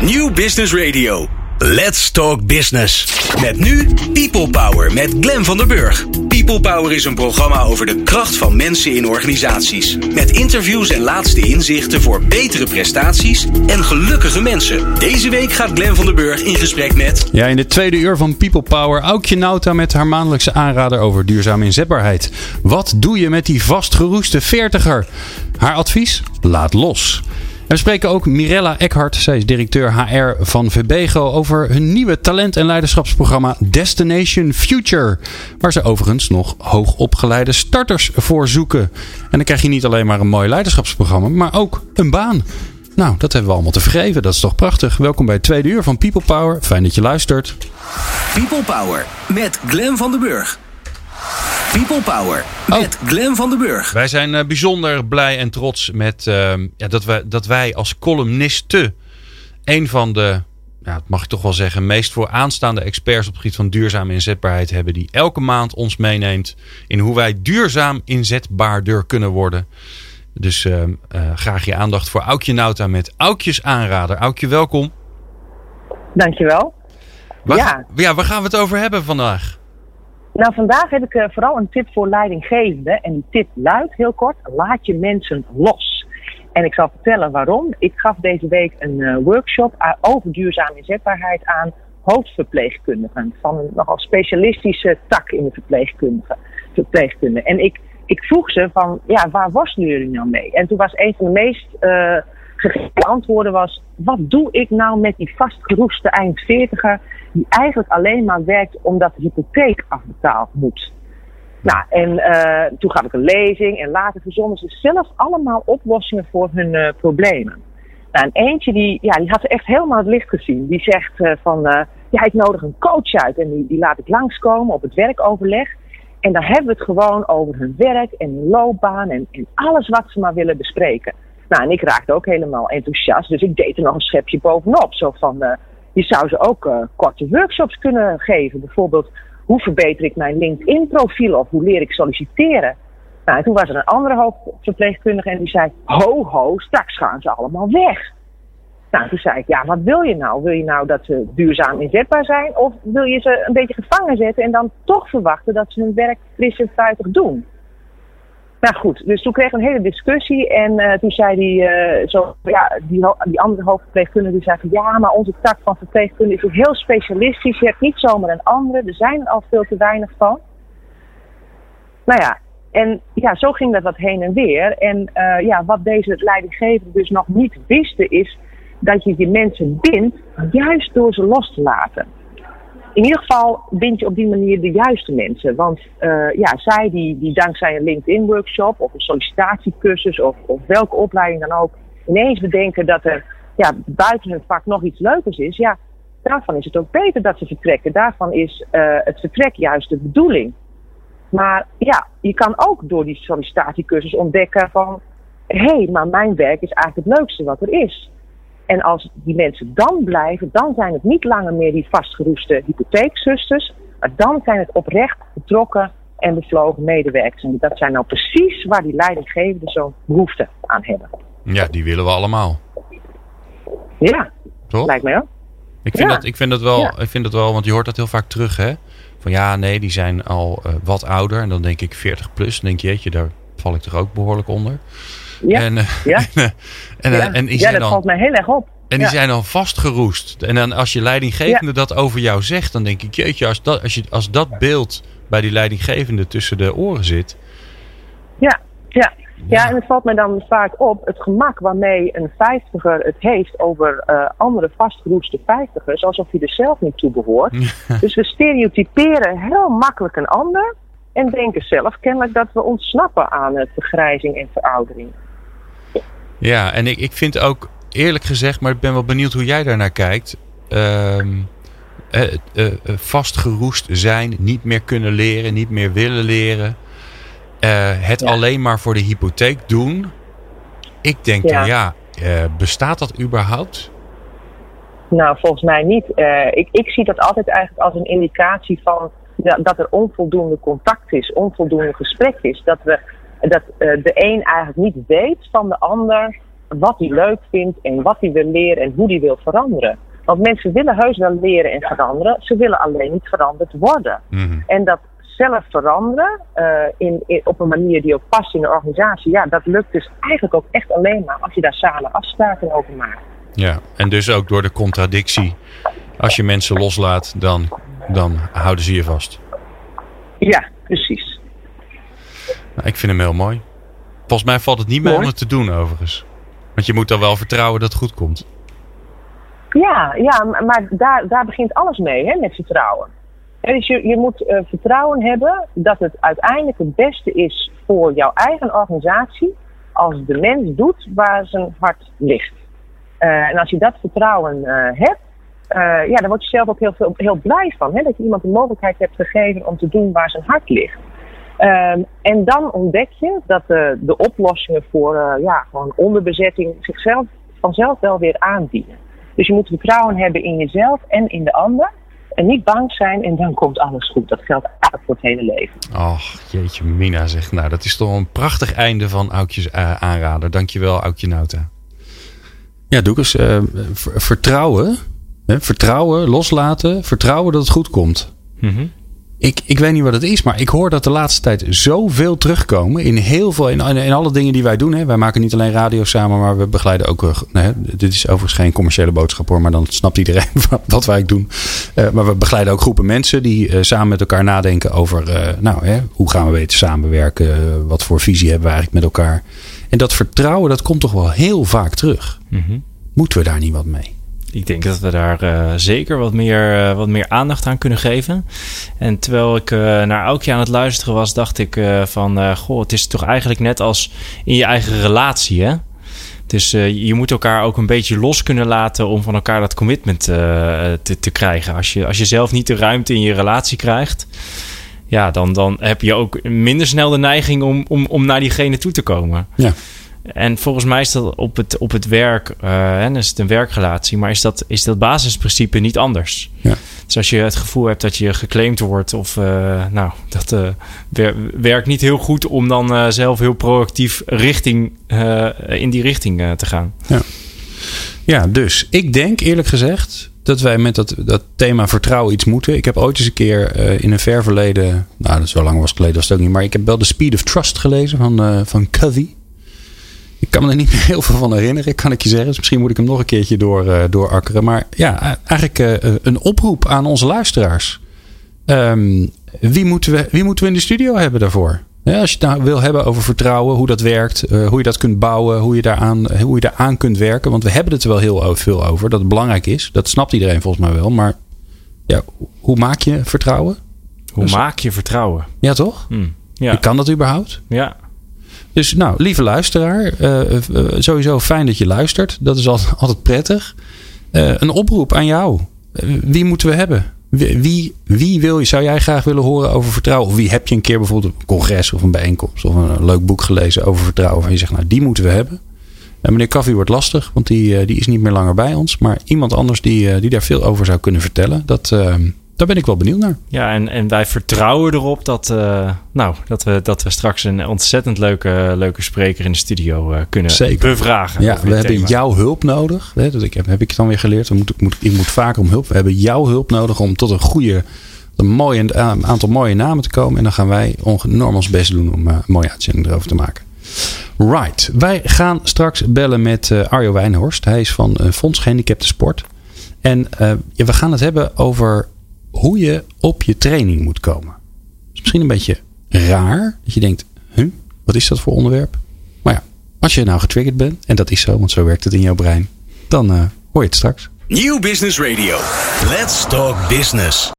New Business Radio. Let's Talk Business. Met nu People Power met Glen van der Burg. People Power is een programma over de kracht van mensen in organisaties. Met interviews en laatste inzichten voor betere prestaties en gelukkige mensen. Deze week gaat Glen van der Burg in gesprek met... Ja, in de tweede uur van People Power Aukje Nauta met haar maandelijkse aanrader over duurzame inzetbaarheid. Wat doe je met die vastgeroeste veertiger? Haar advies? Laat los. We spreken ook Mirella Eckhart, zij is directeur HR van VBGO, over hun nieuwe talent- en leiderschapsprogramma Destination Future. Waar ze overigens nog hoogopgeleide starters voor zoeken. En dan krijg je niet alleen maar een mooi leiderschapsprogramma, maar ook een baan. Nou, dat hebben we allemaal te vergeven. Dat is toch prachtig. Welkom bij het tweede uur van People Power. Fijn dat je luistert. People Power met Glen van den Burg. People Power met Glen van den Burg. Wij zijn uh, bijzonder blij en trots met uh, ja, dat, wij, dat wij als columnisten een van de, ja, dat mag ik toch wel zeggen, meest vooraanstaande experts op het gebied van duurzame inzetbaarheid hebben. Die elke maand ons meeneemt in hoe wij duurzaam inzetbaarder kunnen worden. Dus uh, graag je aandacht voor Aukje Nauta met Aukjes aanrader. Aukje, welkom. Dankjewel. Waar, ja. ja, waar gaan we het over hebben vandaag? Nou, vandaag heb ik uh, vooral een tip voor leidinggevenden. En die tip luidt heel kort: laat je mensen los. En ik zal vertellen waarom. Ik gaf deze week een uh, workshop over duurzame inzetbaarheid aan hoofdverpleegkundigen. Van een nogal specialistische tak in de verpleegkundige. verpleegkunde. En ik, ik vroeg ze van, ja, waar worstelen jullie nou mee? En toen was een van de meest gegeven antwoorden was, wat doe ik nou met die vastgeroeste eind 40er die eigenlijk alleen maar werkt omdat de hypotheek afbetaald moet. Nou, en uh, toen gaf ik een lezing en later verzonnen ze zelf allemaal oplossingen voor hun uh, problemen. Nou, en eentje die, ja, die had echt helemaal het licht gezien. Die zegt uh, van, ja, ik nodig een coach uit en die, die laat ik langskomen op het werkoverleg. En dan hebben we het gewoon over hun werk en hun loopbaan en alles wat ze maar willen bespreken. Nou, en ik raakte ook helemaal enthousiast, dus ik deed er nog een schepje bovenop. Zo van, je zou ze ook uh, korte workshops kunnen geven. Bijvoorbeeld, hoe verbeter ik mijn LinkedIn-profiel of hoe leer ik solliciteren? Nou, en toen was er een andere hoofdverpleegkundige en die zei: Ho, ho, straks gaan ze allemaal weg. Nou, toen zei ik: Ja, wat wil je nou? Wil je nou dat ze duurzaam inzetbaar zijn? Of wil je ze een beetje gevangen zetten en dan toch verwachten dat ze hun werk fris en fruitig doen? Nou goed, dus toen kreeg ik een hele discussie en uh, toen zei die, uh, zo, ja, die, die andere hoofdverpleegkundige die zei ja, maar onze tak van verpleegkunde is ook heel specialistisch. Je hebt niet zomaar een andere, er zijn er al veel te weinig van. Nou ja, en ja, zo ging dat wat heen en weer. En uh, ja, wat deze leidinggevenden dus nog niet wisten is dat je je mensen bindt juist door ze los te laten in ieder geval bind je op die manier de juiste mensen. Want uh, ja, zij die, die dankzij een LinkedIn-workshop of een sollicitatiecursus of, of welke opleiding dan ook ineens bedenken dat er ja, buiten hun vak nog iets leukers is, ja, daarvan is het ook beter dat ze vertrekken. Daarvan is uh, het vertrek juist de bedoeling. Maar ja, je kan ook door die sollicitatiecursus ontdekken van hé, hey, maar mijn werk is eigenlijk het leukste wat er is. En als die mensen dan blijven, dan zijn het niet langer meer die vastgeroeste hypotheekzusters, maar dan zijn het oprecht betrokken en bevlogen medewerkers. En dat zijn nou precies waar die leidinggevenden zo'n behoefte aan hebben. Ja, die willen we allemaal. Ja, Toch? lijkt mij ook. Ik vind, ja. dat, ik, vind dat wel, ja. ik vind dat wel, want je hoort dat heel vaak terug, hè? Van ja, nee, die zijn al uh, wat ouder. En dan denk ik 40 plus. Dan denk je, jeetje, daar val ik toch ook behoorlijk onder. Ja, en, uh, ja. en, en, ja. en die ja, dat dan, valt mij heel erg op. En die zijn al vastgeroest. En dan als je leidinggevende dat over jou zegt, dan denk ik, jeetje, als dat, als je, als dat beeld bij die leidinggevende tussen de oren zit. Ja, ja. Ja, en het valt mij dan vaak op het gemak waarmee een vijftiger het heeft over uh, andere vastgeroeste vijftigers, alsof hij er zelf niet toe behoort. dus we stereotyperen heel makkelijk een ander en denken zelf kennelijk dat we ontsnappen aan vergrijzing en veroudering. Ja, en ik, ik vind ook eerlijk gezegd, maar ik ben wel benieuwd hoe jij daarnaar kijkt. Uh, uh, uh, vastgeroest zijn, niet meer kunnen leren, niet meer willen leren. het ja. alleen maar voor de hypotheek doen. Ik denk ja. dan ja, bestaat dat überhaupt? Nou, volgens mij niet. ik, ik zie dat altijd eigenlijk als een indicatie van dat er onvoldoende contact is, onvoldoende gesprek is. Dat, we, dat de een eigenlijk niet weet van de ander wat hij leuk vindt en wat hij wil leren en hoe hij wil veranderen. Want mensen willen heus wel leren en veranderen, ze willen alleen niet veranderd worden. Mhm. En dat zelf veranderen eh, in, in- op een manier die ook past in de organisatie, ja, dat lukt dus eigenlijk ook echt alleen maar als je daar samen afspraken over maakt. Ja, en dus ook door de contradictie. Als je mensen loslaat, dan, dan houden ze je vast. Ja, precies. Nou, ik vind hem heel mooi. Volgens mij valt het niet meer Mooi. om het te doen, overigens. Want je moet dan wel vertrouwen dat het goed komt. Ja, ja maar- daar, daar begint alles mee, hè, met vertrouwen. Dus je, je moet eh, vertrouwen hebben dat het uiteindelijk het beste is voor jouw eigen organisatie als de mens doet waar zijn hart ligt. Eh, en als je dat vertrouwen eh, hebt, ja, dan word je zelf ook heel, veel, heel blij van. Hè, dat je iemand de mogelijkheid hebt gegeven om te doen waar zijn hart ligt. Ehm, en dan ontdek je dat de, de oplossingen voor eh, ja, gewoon onderbezetting zichzelf vanzelf wel weer aandienen. Dus je moet vertrouwen hebben in jezelf en in de ander. En niet bang zijn en dan komt alles goed. Dat geldt eigenlijk voor het hele leven. Och, jeetje, Mina zegt. Nou, dat is toch een prachtig einde van Aukjes eh, aanrader. Dankjewel, Aukje Nauta. Ja, Doekes, eh, ver- vertrouwen. Hè, vertrouwen, loslaten. Vertrouwen dat het goed komt. Mhm. Ik, ik weet niet wat het is, maar ik hoor dat de laatste tijd zoveel terugkomen. In heel veel, in, in alle dingen die wij doen. Hè. Wij maken niet alleen radio samen, maar we begeleiden ook. eh, Nee, dit is overigens geen commerciële boodschap hoor, maar dan snapt iedereen wat- wij doen. Eh, maar we begeleiden ook groepen mensen die eh, samen met elkaar nadenken over. nou, hè, hoe gaan we beter samenwerken? Wat voor visie hebben we eigenlijk met elkaar? En dat vertrouwen, dat komt toch wel heel vaak terug. Mhm. Moeten we daar niet wat mee? Ik denk dat we daar eh, zeker wat meer, eh, wat meer aandacht aan kunnen geven. En terwijl ik eh, naar Aukje aan het luisteren was, dacht ik van... goh, het is toch eigenlijk net als in je eigen relatie, hè? Dus je moet elkaar ook een beetje los kunnen laten om van elkaar dat commitment te, te krijgen. Als je, als je zelf niet de ruimte in je relatie krijgt, ja, dan, dan heb je ook minder snel de neiging om, om, om naar diegene toe te komen. Ja. En volgens mij is dat op het, op het werk, eh, en is het een werkrelatie, maar is dat, is dat basisprincipe niet anders. Ja. Dus als je het gevoel hebt dat je geclaimd wordt, of eh, nou, dat wer- werkt niet heel goed om dan zelf heel proactief richting, in die richting te gaan. Ja, dus ik denk eerlijk gezegd dat wij met dat, dat thema vertrouwen iets moeten. Ik heb ooit eens een keer in een ver verleden, nou dat is wel lang was geleden, was het ook niet, maar ik heb wel The Speed of Trust gelezen van, eh van Covey. Ik kan me er niet meer heel veel van herinneren, kan ik je zeggen. Dus misschien moet ik hem nog een keertje door, eh doorakkeren. Maar ja, eh, eigenlijk eh, een oproep aan onze luisteraars. Ehm, wie, moeten we, wie moeten we in de studio hebben daarvoor? Ja, als je het nou wil hebben over vertrouwen, hoe dat werkt, eh, hoe je dat kunt bouwen, hoe je, daaraan, hoe je daaraan kunt werken. Want we hebben het er wel heel veel over, dat het belangrijk is. Dat snapt iedereen volgens mij wel. Maar ja, hoe maak je vertrouwen? Hoe Dus- maak je vertrouwen? Ja, toch? Hm. Ja. Kan dat überhaupt? ja. Dus nou, lieve luisteraar, eh, eh, sowieso fijn dat je luistert. Dat is altijd, altijd prettig. Eh, een oproep aan jou. Wie moeten we hebben? Wie, wie, wil je, zou jij graag willen horen over vertrouwen? Of wie heb je een keer bijvoorbeeld een congres of een bijeenkomst of een leuk boek gelezen over vertrouwen? Van je zegt, nou die moeten we hebben. En meneer Kaffie wordt lastig, want die, die is niet meer langer bij ons. Maar iemand anders die, die daar veel over zou kunnen vertellen, dat, eh, daar ben ik wel benieuwd naar. Ja, en, en wij vertrouwen erop dat, eh, nou, dat, we, dat we straks een ontzettend leuke, leuke spreker in de studio eh, kunnen Zeker. bevragen. Ja, we hebben thema. jouw hulp nodig. Hè, dat ik, heb heb ik het dan weer geleerd. We moeten, moet, ik moet vaker om hulp. We hebben jouw hulp nodig om tot een goede, een mooie, een aantal mooie namen te komen. En dan gaan wij enorm ons best doen om eh, een mooie uitzending erover te maken. Right. Wij gaan straks bellen met Arjo Wijnhorst. Hij is van Fonds Gehandicapten Sport. En we gaan het hebben over hoe je op je training moet komen. Is misschien een beetje raar. Dat je denkt, huh, wat is dat voor onderwerp? Maar ja, als je nou getriggerd bent, en dat is zo, want zo werkt het in jouw brein, dan eh, hoor je het straks. Nieuw Business Radio. Let's talk business.